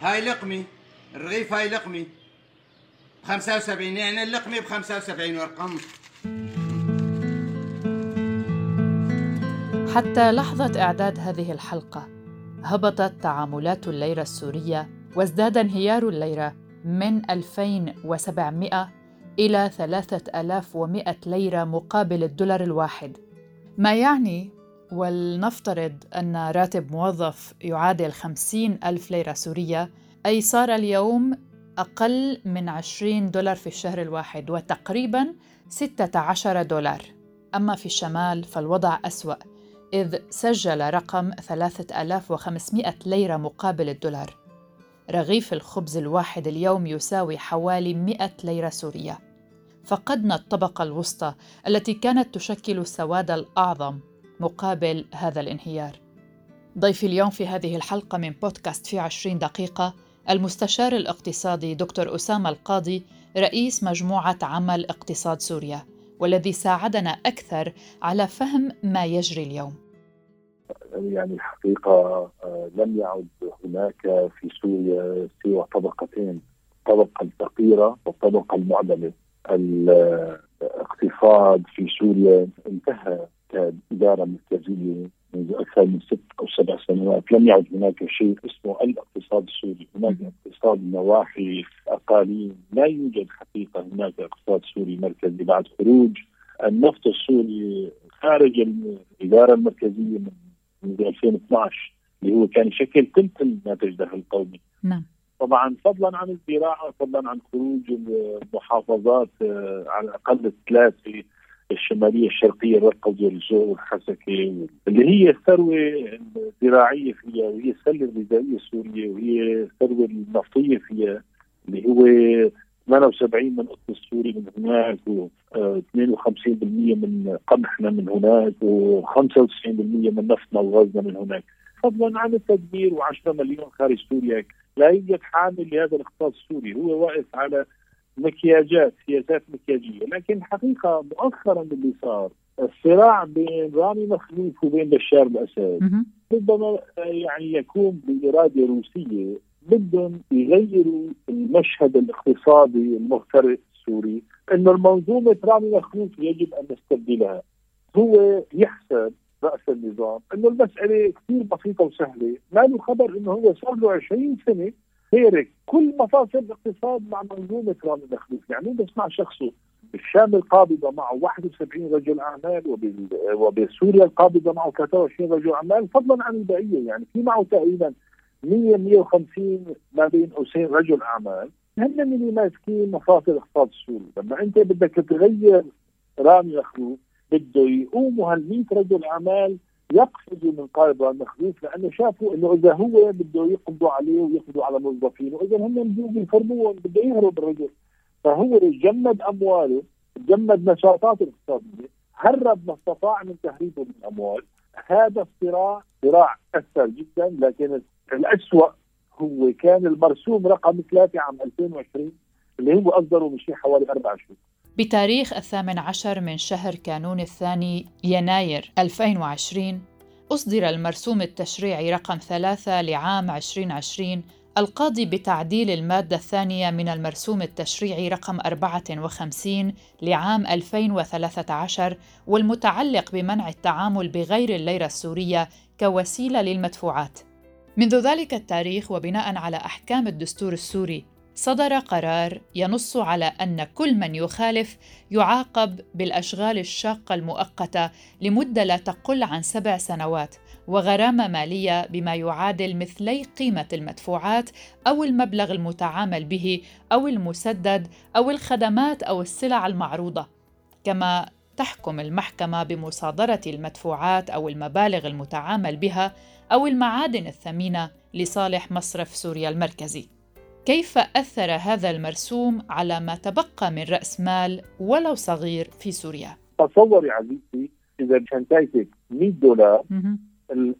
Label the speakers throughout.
Speaker 1: هاي لقمة الرغيف هاي لقمة ب 75 يعني اللقمة ب 75 ورقم.
Speaker 2: حتى لحظة إعداد هذه الحلقة هبطت تعاملات الليرة السورية وازداد انهيار الليرة من 2700 إلى 3100 ليرة مقابل الدولار الواحد. ما يعني ولنفترض أن راتب موظف يعادل 50 ألف ليرة سورية أي صار اليوم أقل من 20 دولار في الشهر الواحد وتقريبا 16 دولار. أما في الشمال فالوضع أسوأ إذ سجل رقم 3500 ليرة مقابل الدولار. رغيف الخبز الواحد اليوم يساوي حوالي 100 ليرة سورية. فقدنا الطبقة الوسطى التي كانت تشكل السواد الأعظم. مقابل هذا الانهيار. ضيفي اليوم في هذه الحلقة من بودكاست في عشرين دقيقة المستشار الاقتصادي دكتور أسامة القاضي رئيس مجموعة عمل اقتصاد سوريا والذي ساعدنا أكثر على فهم ما يجري اليوم.
Speaker 3: يعني الحقيقة آه، لم يعد هناك في سوريا سوى طبقتين الطبقة الفقيرة والطبقة المعدمة. الاقتصاد في سوريا انتهى. كإدارة مركزية منذ أكثر من ست أو سبع سنوات. لم يعد هناك شيء اسمه الاقتصاد السوري. هناك اقتصاد نواحي أقاليم. لا يوجد حقيقة هناك اقتصاد سوري مركزي بعد خروج النفط السوري خارج الإدارة المركزية من منذ 2012 اللي هو كان يشكل ثلث الناتج الدخل القومي
Speaker 2: نعم.
Speaker 3: طبعا فضلا عن الزراعة فضلا عن خروج المحافظات آه، على الأقل الثلاثه الشمالية الشرقية الرقز والجو والحسكة اللي هي الثروة الزراعية فيها وهي السله الغذائية السورية وهي الثروة النفطية فيها اللي هو 78 من قطن السوري من هناك و52% من قمحنا من هناك و95% من نفطنا وغازنا من هناك. فضلا عن التدبير و10 مليون خارج سوريا لا يوجد حامل لهذا الاقتصاد السوري. هو واقف على مكياجات سياسات مكياجية. لكن الحقيقة مؤخرا اللي صار الصراع بين رامي مخلوف وبين بشار الأسد ربما يعني يكون بإرادة روسية بدهم يغيروا المشهد الاقتصادي المغترب السوري إنه المنظومة رامي مخلوف يجب أن نستبدلها. هو يحسب رأس النظام إنه المسألة كثير بسيطة وسهلة. ما له خبر إنه هو صار له 20 سنة هيك كل مفاصل الاقتصاد مع منظومه رامي مخلوف يعني بسمع شخصه بالشام القابضة معه 71 رجل أعمال وبسوريا القابضة معه 23 رجل أعمال فضلا عن البقية. يعني في معه تقريبا 100 150 ما بين قوسين رجل أعمال. هن اللي ماسكين مفاصل الاقتصاد السوري. لما أنت بدك تغير رامي مخلوف بده يقوموا هال 100 رجل أعمال يقفزوا من قائد المخلوف لأنه شافوا إنه إذا هو بده يقبضوا عليه ويقبضوا على موظفينه اذا هم بده يفرموهم بده يهرب الرجل فهو جمد أمواله جمد نشاطاته الاقتصادية هرب ما استطاع من تهريبه من الأموال. هذا الصراع صراع أثر جدا لكن الاسوء هو كان المرسوم رقم ثلاثة عام 2020 اللي هو أصدره من شيء حوالي أربع شهور.
Speaker 2: بتاريخ الثامن عشر من شهر كانون الثاني يناير 2020 أصدر المرسوم التشريعي رقم ثلاثة لعام 2020 القاضي بتعديل المادة الثانية من المرسوم التشريعي رقم 54 لعام 2013 والمتعلق بمنع التعامل بغير الليرة السورية كوسيلة للمدفوعات. منذ ذلك التاريخ وبناء على أحكام الدستور السوري صدر قرار ينص على أن كل من يخالف يعاقب بالأشغال الشاقة المؤقتة لمدة لا تقل عن سبع سنوات وغرامة مالية بما يعادل مثلي قيمة المدفوعات أو المبلغ المتعامل به أو المسدد أو الخدمات أو السلع المعروضة. كما تحكم المحكمة بمصادرة المدفوعات أو المبالغ المتعامل بها أو المعادن الثمينة لصالح مصرف سوريا المركزي. كيف أثر هذا المرسوم على ما تبقى من رأس مال ولو صغير في سوريا؟
Speaker 3: تصوري عزيزتي إذا شنتايتك 100 دولار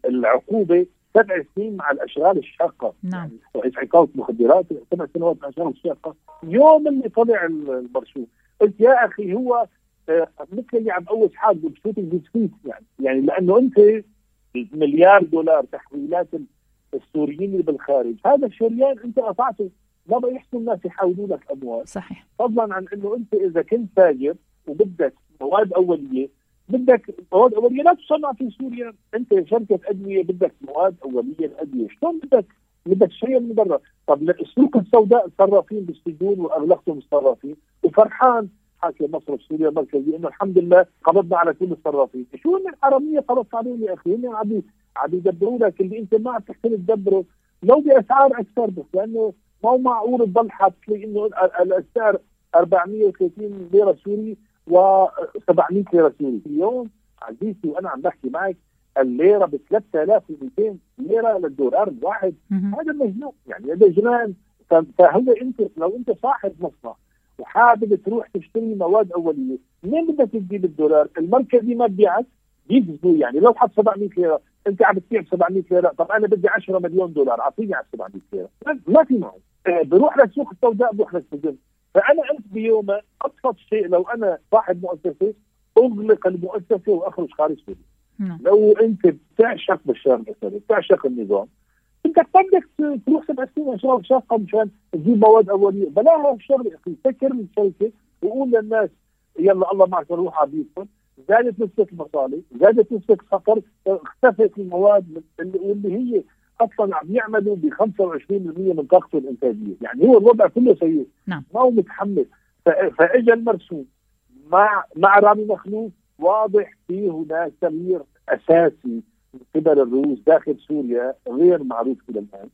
Speaker 3: العقوبة سبع سنين مع الأشغال الشاقة.
Speaker 2: نعم.
Speaker 3: ليس عقاب مخدرات سبع سنوات مع الأشغال الشاقة. يوم اللي طلع المرسوم قلت يا أخي هو آه، مثل اللي عم قوس حاله ب shooting his feet يعني. يعني لأنه أنت مليار دولار تحويلات السوريين اللي بالخارج. هذا الشريان أنت قطعته ما يحسن الناس يحولوا لك أموال.
Speaker 2: صحيح.
Speaker 3: فضلا عن إنه أنت إذا كنت تاجر وبدك مواد أولية بدك مواد أولية لا تصنع في سوريا. أنت شركة أدوية بدك مواد أولية الادويه شلون بدك؟ بدك تشيل من برا. طب السوق السوداء صرافين بالسجون وأغلقتهم الصرافين وفرحان. حاكم مصرف سوريا المركزي انه الحمد لله قبضنا على كل الصرافين، شو هن الحرامية قبضت عليهم يا أخي؟ هن عم عم يدبروا لك اللي أنت ما عم تحسن تدبره. لو بأسعار أكثر بس لأنه مو معقول تضل حاط لي انه السعر 430 ليرة سوري و700 ليرة سوري. اليوم عزيزتي وأنا عم بحكي معك الليرة ب 3200 ليرة للدولار الواحد. هذا مجنون. يعني هذا جنان. فهو انت لو أنت صاحب مصنع وحابب تروح تشتري مواد أولية. منين بدك تجيب الدولار؟ المركزي ما بيعك بيجزوا يعني لو حط 700 ليرة أنت عم بتبيع ب 700 ليرة. طب أنا بدي 10 مليون دولار أعطيني على 700 ليرة. ما في معه. آه، بروح للسوق السوداء بروح للسجن. فأنا قلت بيومها أبسط شيء لو أنا صاحب مؤسسه أغلق المؤسسة وأخرج خارج سوريا. نعم. لو أنت بتعشق بشار الاسد بتعشق النظام بدك بدك تروح سبع سنين شغل شاقه مشان تجيب مواد أولية. بلاها أخي سكر الشركة وقول للناس يلا الله معك روح على بيتكم زادت نسبة المصالح زادت نسبة الفقر اختفت المواد اللي هي أصلا عم يعملوا ب 25% من طاقته الإنتاجية، يعني هو الوضع كله سيء.
Speaker 2: نعم.
Speaker 3: ما هو متحمل فاجى المرسوم مع مع رامي مخلوف واضح في هناك تغيير أساسي. قبل الروس داخل سوريا غير معروف إلى الآن.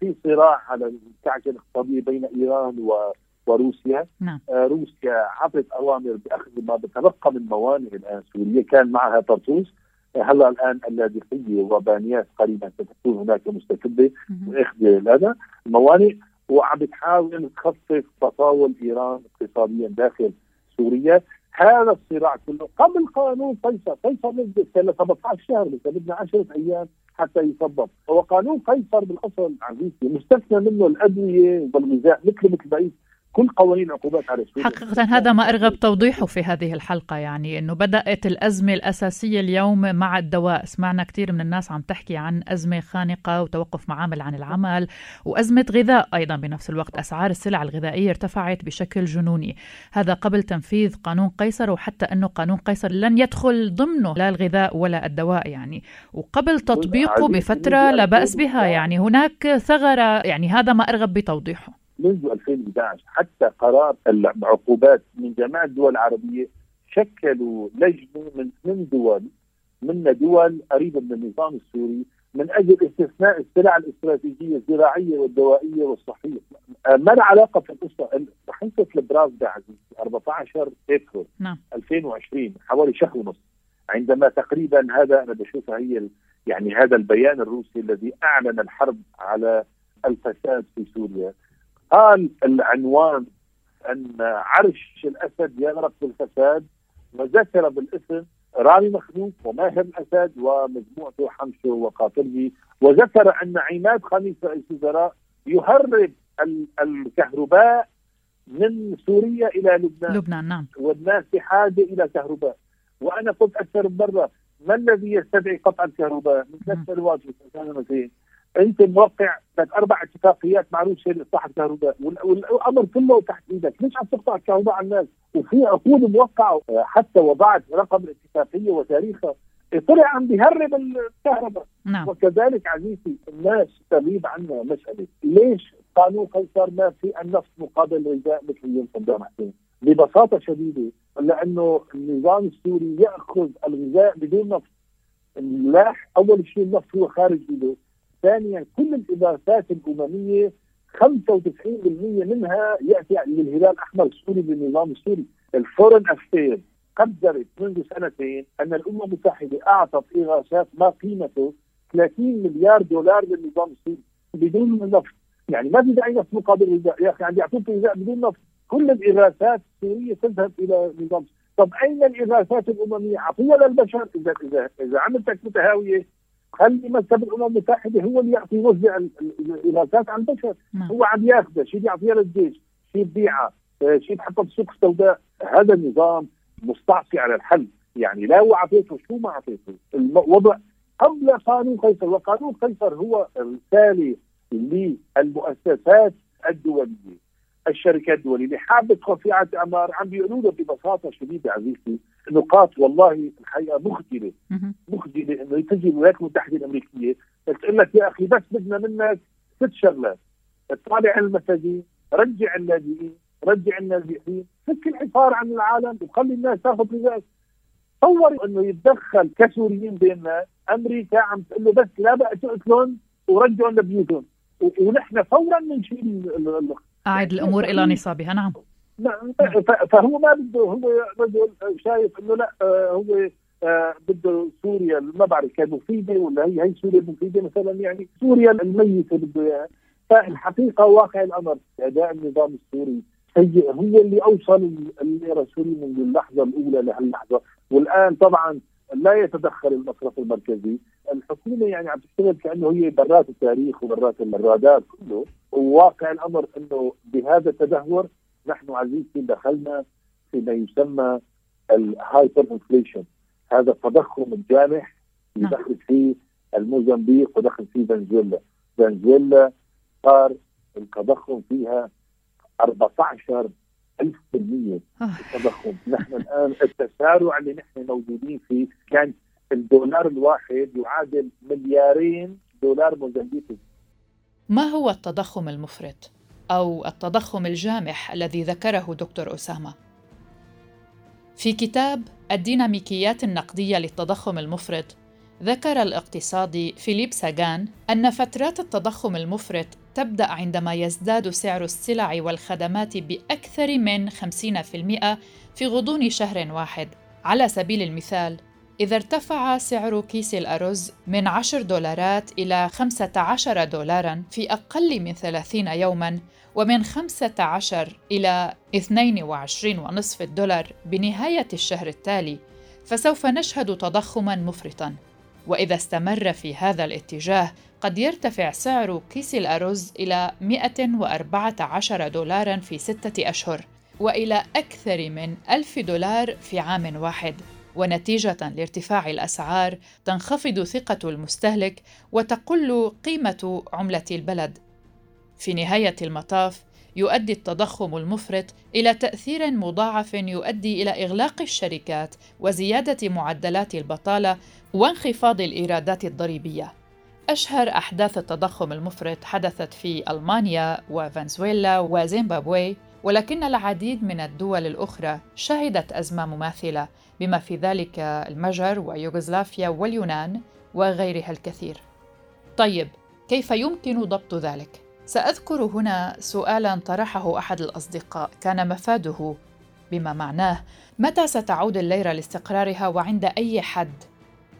Speaker 3: في صراع على الكعكه الاقتصاديه بين إيران و وروسيا.
Speaker 2: نعم.
Speaker 3: آه روسيا عطت أوامر بأخذ ما بتبقى من موانئ الآن. سوريا كان معها طرطوس. آه هلا الآن اللاذقية وبانيات قريبا ستكون هناك مستكبه واخذ هذا الموانئ. وعم بتحاول تخفف تطاول إيران اقتصاديا داخل سوريا. هذا الصراع كله. قبل قانون قيصر، قيصر نزل ل 17 شهر بدنا 10 أيام حتى يطبق، هو قانون قيصر بالأصل عزيزي مستثنى منه الأدوية والغذاء مثل مثل بقية كل قوانين العقوبات على
Speaker 2: سوريا حقيقة هذا ما أرغب توضيحه في هذه الحلقة يعني أنه بدأت الأزمة الأساسية اليوم مع الدواء. سمعنا كثير من الناس عم تحكي عن أزمة خانقة وتوقف معامل عن العمل وأزمة غذاء أيضا بنفس الوقت. أسعار السلع الغذائية ارتفعت بشكل جنوني. هذا قبل تنفيذ قانون قيصر وحتى أنه قانون قيصر لن يدخل ضمنه لا الغذاء ولا الدواء يعني. وقبل تطبيقه بفترة لا بأس بها يعني. هناك ثغرة يعني هذا ما أرغب بتوضيحه.
Speaker 3: منذ 2011 حتى قرار العقوبات من جميع الدول العربية شكلوا لجنة من ثمان دول منا دول قريبة من النظام السوري من أجل استثناء السلع الاستراتيجية الزراعية والدوائية والصحية. ما له علاقة في القصة؟ صحيفه البرازدا عزيزي 14 إبريل
Speaker 2: نعم.
Speaker 3: 2020 حوالي شهر ونص. عندما تقريبا هذا أنا بشوفها هي يعني هذا البيان الروسي الذي أعلن الحرب على الفساد في سوريا. قال العنوان أن عرش الأسد يغرق في الفساد وذكر بالاسم رامي مخلوف وماهر الأسد ومجموعته حمشه وقاتله وذكر أن عماد خميس رئيس الوزراء يهرب الكهرباء من سوريا إلى لبنان.
Speaker 2: لبنان نعم.
Speaker 3: والناس بحاجه إلى كهرباء. وأنا قلت أكثر من مرة ما الذي يستدعي قطع الكهرباء؟ من نفس الواجب انت موقع أربع اتفاقيات مع روسيا لاصلاح الكهرباء والامر كله تحت إيدك، ليش عم تقطع الكهرباء على الناس؟ وفي عقود موقعة حتى وضعت رقم الاتفاقيه وتاريخها. طلع عم بيهرب الكهرباء.
Speaker 2: نعم.
Speaker 3: وكذلك عزيزي الناس تغيب عنا مساله ليش قانون قيصر ما في النفط مقابل الغذاء مثل يوم صدام حسين ببساطة شديدة لأنه النظام السوري يأخذ الغذاء بدون نفط اللاح أول شيء النفط هو خارج إيده. ثانيا كل الاغاثات الأممية 95% منها يأتي للهلال الاحمر السوري بالنظام السوري. ال Foreign Affairs قدرت منذ سنتين أن الأمم المتحدة أعطت إغاثات ما قيمته 30 مليار دولار للنظام السوري بدون نفط. يعني ما في داعي نفط مقابل غذاء يا أخي عم يعطوك غذاء بدون نفط. كل الإغاثات السورية تذهب إلى نظام طب أين الإغاثات الأممية؟ اعطيها للبشر. إذا إذا إذا عملتك متهاوية خلي مكتب الأمم المتحدة هو اللي يعطي يوزع الاغاثات على البشر؟ نعم. هو عم ياخذها شيء بيعطيها للجيش شيء ببيعها شيء بحطها بالسوق السوداء هذا النظام مستعصي على الحل. يعني لا هو اعطيته شو ما اعطيته الوضع قبل قانون قيصر. وقانون قيصر هو رساله للمؤسسات الدولية. الشركات الدولية اللي حابة تدخل في اعمار عم بيقولوا له ببساطة شديدة عزيزتي نقاط والله الحقيقة مخجله مخجله إنه تجي الولايات المتحدة الأمريكية تقول لك يا أخي بس بدنا منك ست شغلات. على المساجين رجع اللاجئين رجع النازحين فك الحصار عن العالم وخلي الناس تاخذ رزق. تصور إنه يتدخل كسوريين بيننا أمريكا عم تقول له بس لا بقى تقتلهم ورجعوا لبيوتهم. ونحن فورا بنشيل
Speaker 2: أعد الأمور إلى نصابها. نعم.
Speaker 3: نعم فهو ما بده هو رجل شايف إنه لا آه، هو آه، بده سوريا ما بعرف كان مفيدة ولا هي هي سوريا مفيدة مثلا يعني سوريا الميتة بده إياها. فالحقيقة واقع الأمر أداء النظام السوري سيء. هو اللي أوصل الليره السوري منذ اللحظة الأولى لهاللحظة. والآن طبعا لا يتدخل المصرف المركزي. الحكومة يعني عم تشتغل كأنه هي برات التاريخ وبرات الرادار كله وواقع الأمر إنه بهذا التدهور نحن عزيزتي دخلنا في ما يسمى ال hyperinflation هذا التضخم الجامح اللي نعم. دخل فيه الموزمبيق ودخل فيه فنزويلا. فنزويلا صار التضخم فيها 14 ألف بالمية آه. التضخم نحن الآن التسارع اللي نحن موجودين فيه كان الدولار الواحد يعادل مليارين دولار موزمبيقي
Speaker 2: ما هو التضخم المفرط أو التضخم الجامح الذي ذكره دكتور أسامة؟ في كتاب الديناميكيات النقدية للتضخم المفرط ذكر الاقتصادي فيليب ساغان أن فترات التضخم المفرط تبدأ عندما يزداد سعر السلع والخدمات بأكثر من 50% في غضون شهر واحد. على سبيل المثال، إذا ارتفع سعر كيس الأرز من 10 دولارات إلى 15 دولاراً في أقل من 30 يوماً، ومن 15 إلى 22.5 دولار بنهاية الشهر التالي، فسوف نشهد تضخماً مفرطاً. وإذا استمر في هذا الاتجاه قد يرتفع سعر كيس الأرز إلى 114 دولارا في ستة أشهر وإلى أكثر من ألف دولار في عام واحد. ونتيجة لارتفاع الأسعار تنخفض ثقة المستهلك وتقل قيمة عملة البلد. في نهاية المطاف يؤدي التضخم المفرط إلى تأثير مضاعف يؤدي إلى إغلاق الشركات وزيادة معدلات البطالة وانخفاض الإيرادات الضريبية أشهر أحداث التضخم المفرط حدثت في ألمانيا وفنزويلا وزيمبابوي ولكن العديد من الدول الأخرى شهدت أزمة مماثلة بما في ذلك المجر ويوغوسلافيا واليونان وغيرها الكثير. طيب، كيف يمكن ضبط ذلك؟ سأذكر هنا سؤالا طرحه أحد الأصدقاء. كان مفاده بما معناه. متى ستعود الليرة لاستقرارها وعند أي حد؟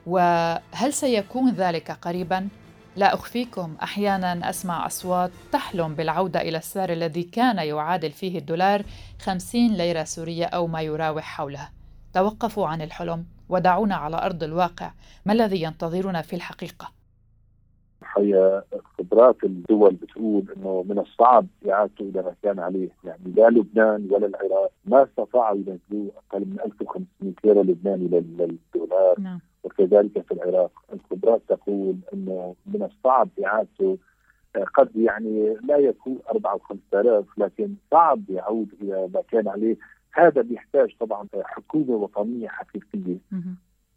Speaker 2: وهل سيكون ذلك قريبا؟ لا أخفيكم. أحيانا أسمع أصوات تحلم بالعودة إلى السعر الذي كان يعادل فيه الدولار 50 ليرة سورية أو ما يراوح حوله. توقفوا عن الحلم ودعونا على أرض الواقع. ما الذي ينتظرنا في الحقيقة؟
Speaker 3: الحقيقة خبرات الدول بتقول إنه من الصعب اعادته إلى ما كان عليه، يعني لا لبنان ولا العراق. ما استطاعوا ينزلوه أقل من 1500 ليرة لبناني للدولار. نعم. وكذلك في العراق. الخبرات تقول إنه من الصعب اعادته قد يعني لا يكون 4 أو 5000 لكن صعب يعود إلى ما كان عليه. هذا بيحتاج طبعا حكومة وطنيه حقيقية.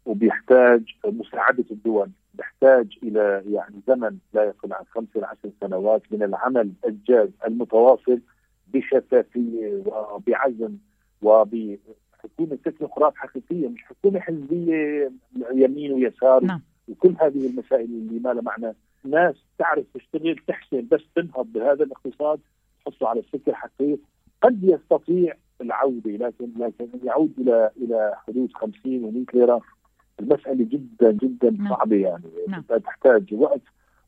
Speaker 3: وبيحتاج مساعدة الدول. بيحتاج إلى يعني زمن لا يقل عن خمس إلى عشر سنوات من العمل الجاد المتواصل بشفافية وبعزم وب حكومه تكنوقراط حقيقية مش حكومة حزبية يمين ويسار. نعم. وكل هذه المسائل اللي ما لها معنى ناس تعرف تشتغل تحسن بس تنهض بهذا الاقتصاد تحصل على السكه الحقيقي قد يستطيع العودة لكن لكن يعود إلى إلى حدود 50 و100 ليره المسألة جدا جدا نعم. صعبة يعني نعم. تحتاج وقت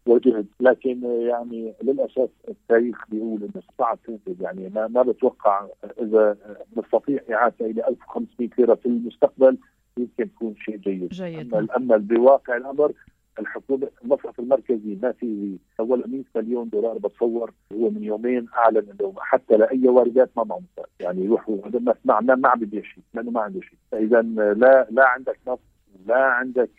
Speaker 3: وجهد. لكن يعني للأسف التاريخ بيقول إنه صعب تنتج يعني ما ما بتوقع إذا نستطيع اعادته إلى 1500 ليرة في المستقبل يمكن تكون شيء جيد.
Speaker 2: جيد
Speaker 3: أما أما بواقع الأمر الحكومة المصرف المركزي ما في اول 100 مليون دولار بتصور هو من يومين أعلن انه حتى لأي واردات ما معه. يعني يروحوا ما ما ما بده شيء لأنه ما عنده شيء. فاذا لا لا عندك نفط لا عندك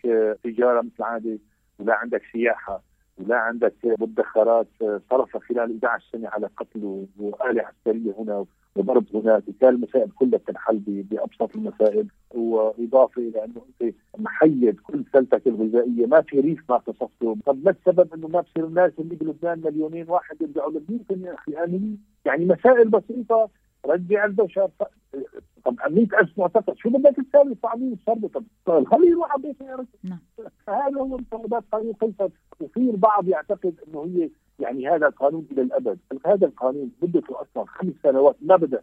Speaker 3: تجارة مثل العاده ولا عندك سياحة ولا عندك مدخرات صرفت خلال 11 سنة على قتل واله عسكرية هنا وضرب هناك. وكان المسائل كلها بتنحل بابسط المسائل وإضافة إلى إنه أنت محيد كل سلتك الغذائية ما في ريف ما تصفته طب ما السبب إنه ما بصير الناس اللي بلبنان مليونين واحد يرجعوا لبيوتهم يا أخي؟ امنين يعني مسائل بسيطة. رجع البشر. طب 100000 معتقد. شو بدك تساوي؟ صعبين صربوا طب خليه يروح على بيته يا رجل
Speaker 2: نعم.
Speaker 3: هذا هو مفردات قانون قيصر وفي البعض يعتقد إنه هي يعني هذا القانون إلى الأبد. هذا القانون مدته أصلا خمس سنوات ما بدأ.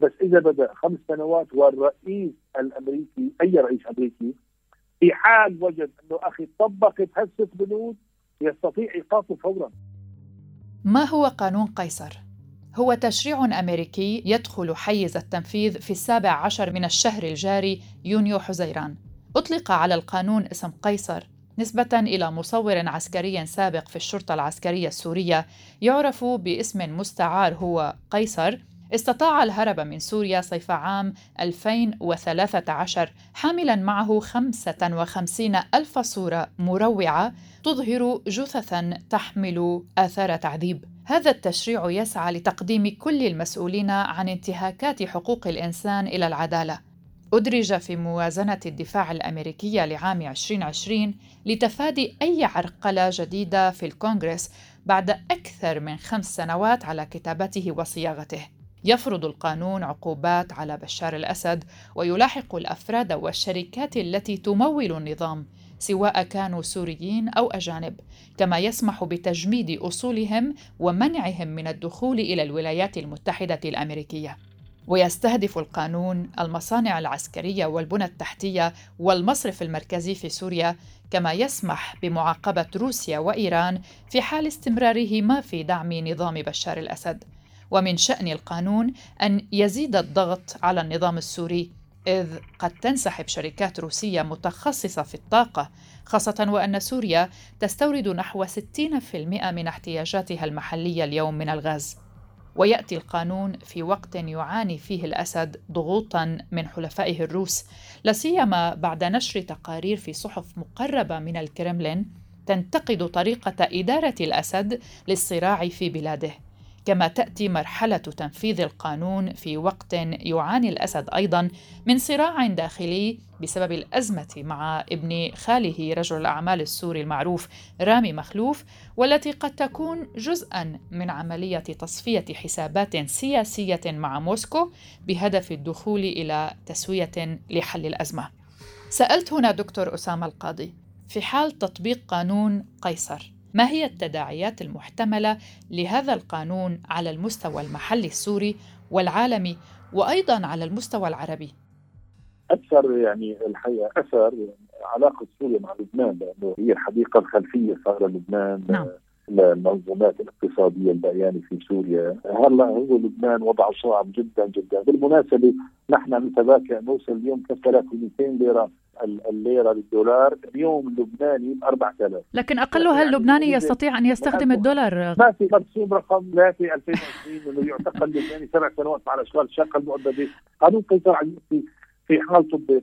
Speaker 3: بس إذا بدأ خمس سنوات والرئيس الأمريكي أي رئيس أمريكي في حال وجد إنه أخي طبقت هسه بنود يستطيع إيقافه فورا.
Speaker 2: ما هو قانون قيصر؟ هو تشريع أمريكي يدخل حيز التنفيذ في السابع عشر من الشهر الجاري يونيو حزيران. أطلق على القانون اسم قيصر. نسبة إلى مصور عسكري سابق في الشرطة العسكرية السورية يعرف باسم مستعار هو قيصر. استطاع الهرب من سوريا صيف عام 2013 حاملا معه 55 ألف صورة مروعة تظهر جثثا تحمل آثار تعذيب. هذا التشريع يسعى لتقديم كل المسؤولين عن انتهاكات حقوق الإنسان إلى العدالة أدرج في موازنة الدفاع الأمريكية لعام 2020 لتفادي أي عرقلة جديدة في الكونغرس بعد أكثر من خمس سنوات على كتابته وصياغته. يفرض القانون عقوبات على بشار الأسد ويلاحق الأفراد والشركات التي تمول النظام سواء كانوا سوريين أو أجانب، كما يسمح بتجميد أصولهم ومنعهم من الدخول إلى الولايات المتحدة الأمريكية. ويستهدف القانون المصانع العسكرية والبنى التحتية والمصرف المركزي في سوريا كما يسمح بمعاقبة روسيا وإيران في حال استمرارهما في دعم نظام بشار الأسد ومن شأن القانون أن يزيد الضغط على النظام السوري إذ قد تنسحب شركات روسية متخصصة في الطاقة خاصة وأن سوريا تستورد نحو 60% من احتياجاتها المحلية اليوم من الغاز. ويأتي القانون في وقت يعاني فيه الأسد ضغوطا من حلفائه الروس لا سيما بعد نشر تقارير في صحف مقربة من الكرملين تنتقد طريقة إدارة الأسد للصراع في بلاده. كما تأتي مرحلة تنفيذ القانون في وقت يعاني الأسد أيضا من صراع داخلي بسبب الأزمة مع ابن خاله رجل الأعمال السوري المعروف رامي مخلوف والتي قد تكون جزءا من عملية تصفية حسابات سياسية مع موسكو بهدف الدخول إلى تسوية لحل الأزمة. سألت هنا دكتور أسامة القاضي في حال تطبيق قانون قيصر ما هي التداعيات المحتملة لهذا القانون على المستوى المحلي السوري والعالمي وأيضا على المستوى العربي؟
Speaker 3: أكثر يعني الحقيقة أثر علاقة سوريا مع لبنان لأنه هي الحديقة الخلفية صار لبنان نعم. للمنظومات الاقتصادية البيانه في سوريا، هلا هو لبنان وضعه صعب جدا جدا، بالمناسبة نحن نتذاكر نوصل اليوم 3200 ليرة الليرة للدولار. اليوم اللبناني ب 4000
Speaker 2: لكن اقلها يعني اللبناني يستطيع أن يستخدم الدولار؟
Speaker 3: ما في مرسوم رقم 3 2020 إنه يعتقل اللبناني سبع سنوات مع الأشغال الشاقة المؤبده قانون قيصر عزيزي في حال تطبق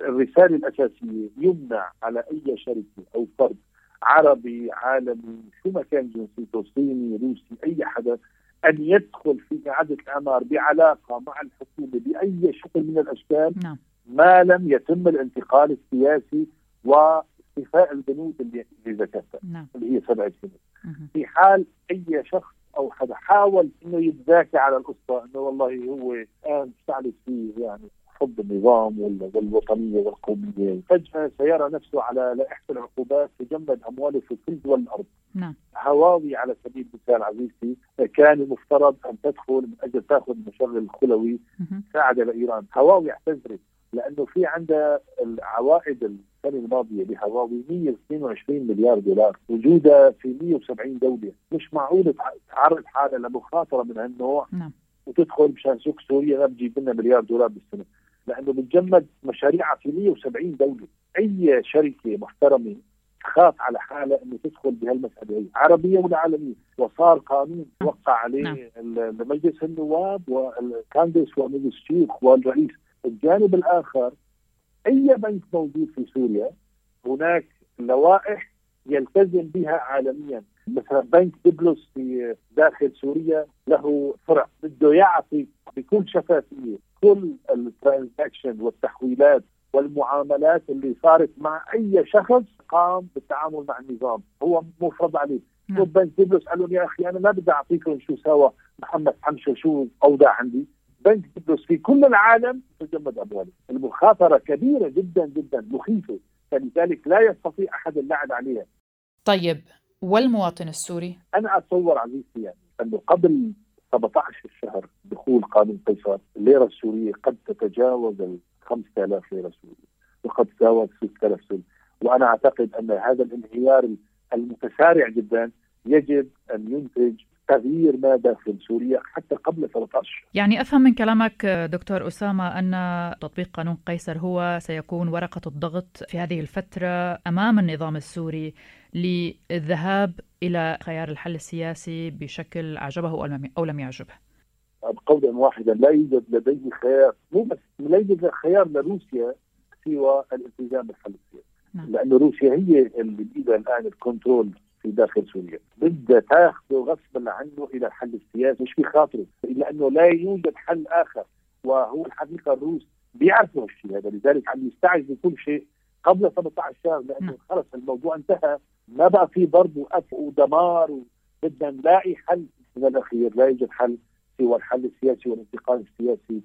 Speaker 3: الرسالة الأساسية يمنع على أي شركة أو فرد عربي عالمي شو ما كان جنسيته صيني روسي أي حدا أن يدخل في اعاده الأعمار بعلاقة مع الحكومة بأي شكل من الأشكال نعم. ما لم يتم الانتقال السياسي واستيفاء البنود اللي ذكرتها نعم. اللي هي سبع سنين في حال أي شخص أو حدا حاول إنه يتذاكى على القصة إنه والله هو قام استعلت فيه يعني حب النظام والوطنية والقومية، فجأة سيرى نفسه على لائحة العقوبات تجمد أمواله في كل دول الأرض. نعم. هواوي على سبيل المثال عزيزتي كان المفترض أن تدخل من أجل تأخذ المشغل الخلوي ساعده لايران، هواوي اعتذرت لأنه في عندها العوائد السنة الماضية لهواوي 122 مليار دولار وجودها في 170 دولة مش معقول تعرض حالها لمخاطرة من هالنوع نعم. وتدخل مشان سوق سوريا ما بتجيب لنا مليار دولار بالسنة لأنه بتجمد مشاريعها في 170 دولة. أي شركة محترمة تخاف على حالها إنه تدخل بهالمسألة هي. عربية ولا عالمية. وصار قانون عليه نعم. مجلس النواب والكونغرس ومجلس الشيوخ والرئيس. الجانب الآخر أي بنك موجود في سوريا هناك لوائح يلتزم بها عالميا. مثلا بنك دبلوس في داخل سوريا له فرع. بده يعطي بكل شفافية كل الترانزاكشن والتحويلات والمعاملات اللي صارت مع أي شخص قام بالتعامل مع النظام. هو مفرض عليه. نعم. بنك دبلوس قال لهم يا أخي أنا ما بدي أعطيكم شو سوى محمد حمشو شو أوضاع عندي؟ بنك دبلوس في كل العالم تجمد امواله المخاطرة كبيرة جدا جدا مخيفة. فلذلك لا يستطيع أحد اللعب عليها.
Speaker 2: طيب والمواطن السوري؟
Speaker 3: أنا أتصور عزيزتي يعني أنه قبل 17 الشهر دخول قانون قيصر الليره السوريه قد تتجاوز ال 5000 ليره سوريه وقد تجاوز 6000 سوري وأنا أعتقد أن هذا الانهيار المتسارع جدا يجب أن ينتج تغيير ما داخل سوريا حتى قبل 13
Speaker 2: يعني أفهم من كلامك دكتور أسامة أن تطبيق قانون قيصر هو سيكون ورقة الضغط في هذه الفترة أمام النظام السوري للذهاب إلى خيار الحل السياسي بشكل أعجبه أو لم يعجبه.
Speaker 3: قولا واحدا لا يوجد لديه خيار مو بس لا يوجد خيار لروسيا سوى الالتزام بالحل السياسي. نعم. لأنه روسيا هي اللي بايدها الآن الكنترول في داخل سوريا. بدها تاخذه غصبا عنه إلى الحل السياسي مش بخاطره لأنه لا يوجد حل آخر وهو الحقيقة الروس بيعرفوا الشيء هذا لذلك عم يستعجلوا كل شيء قبل 17 شهر لأنه. خلص الموضوع انتهى ما بقى في ضرب وقف ودمار وبدنا نلاقي حل. من الأخير لا يوجد حل سوى الحل السياسي والانتقال السياسي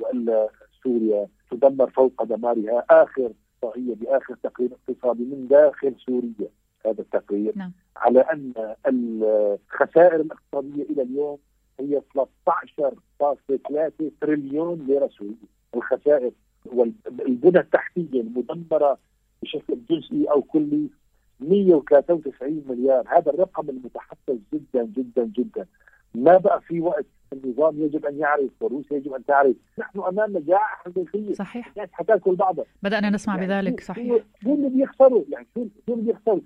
Speaker 3: وإلا سوريا تدمر فوق دمارها. آخر احصائيه باخر تقرير اقتصادي من داخل سوريا. هذا التقرير. نعم. على أن الخسائر الاقتصادية إلى اليوم هي 13.3 تريليون ليره سوريه الخسائر والبنى التحتية المدمرة بشكل جزئي أو كلي 193 مليار. هذا الرقم المتحفز جدا جدا جدا. ما بقى في وقت النظام يجب أن يعرف وروسيا يجب أن تعرف. نحن أمام مجاعة حقيقية.
Speaker 2: صحيح.
Speaker 3: الناس حتأكل بعضها.
Speaker 2: بدأنا نسمع يعني بذلك صحيح.
Speaker 3: شو اللي بيخسروا؟ يعني شو شو اللي بيخسروا؟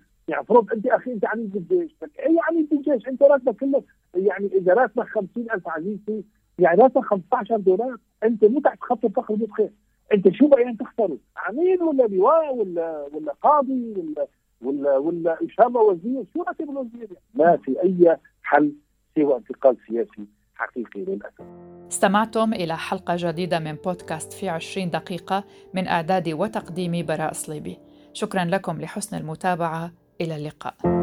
Speaker 3: فرض أنت أخي أنت عميد بالجيش أي عميد بالجيش أنت راتبك كله. يعني إذا راتبك 50000 عزيزتي يعني راتبك 15 دولار أنت مو تحت خط الفقر متخيل أنت شو بقى تخسره عميد ولا لواء ولا ولا قاضي ولا ولا ولا ان شاء الله وزير؟ شو راتب الوزير؟ ما في أي حل سوى انتقال سياسي حقيقي للأسف.
Speaker 2: استمعتم إلى حلقة جديدة من بودكاست في 20 دقيقة من إعدادي وتقديمي براء صليبي. شكرا لكم لحسن المتابعة. إلى اللقاء.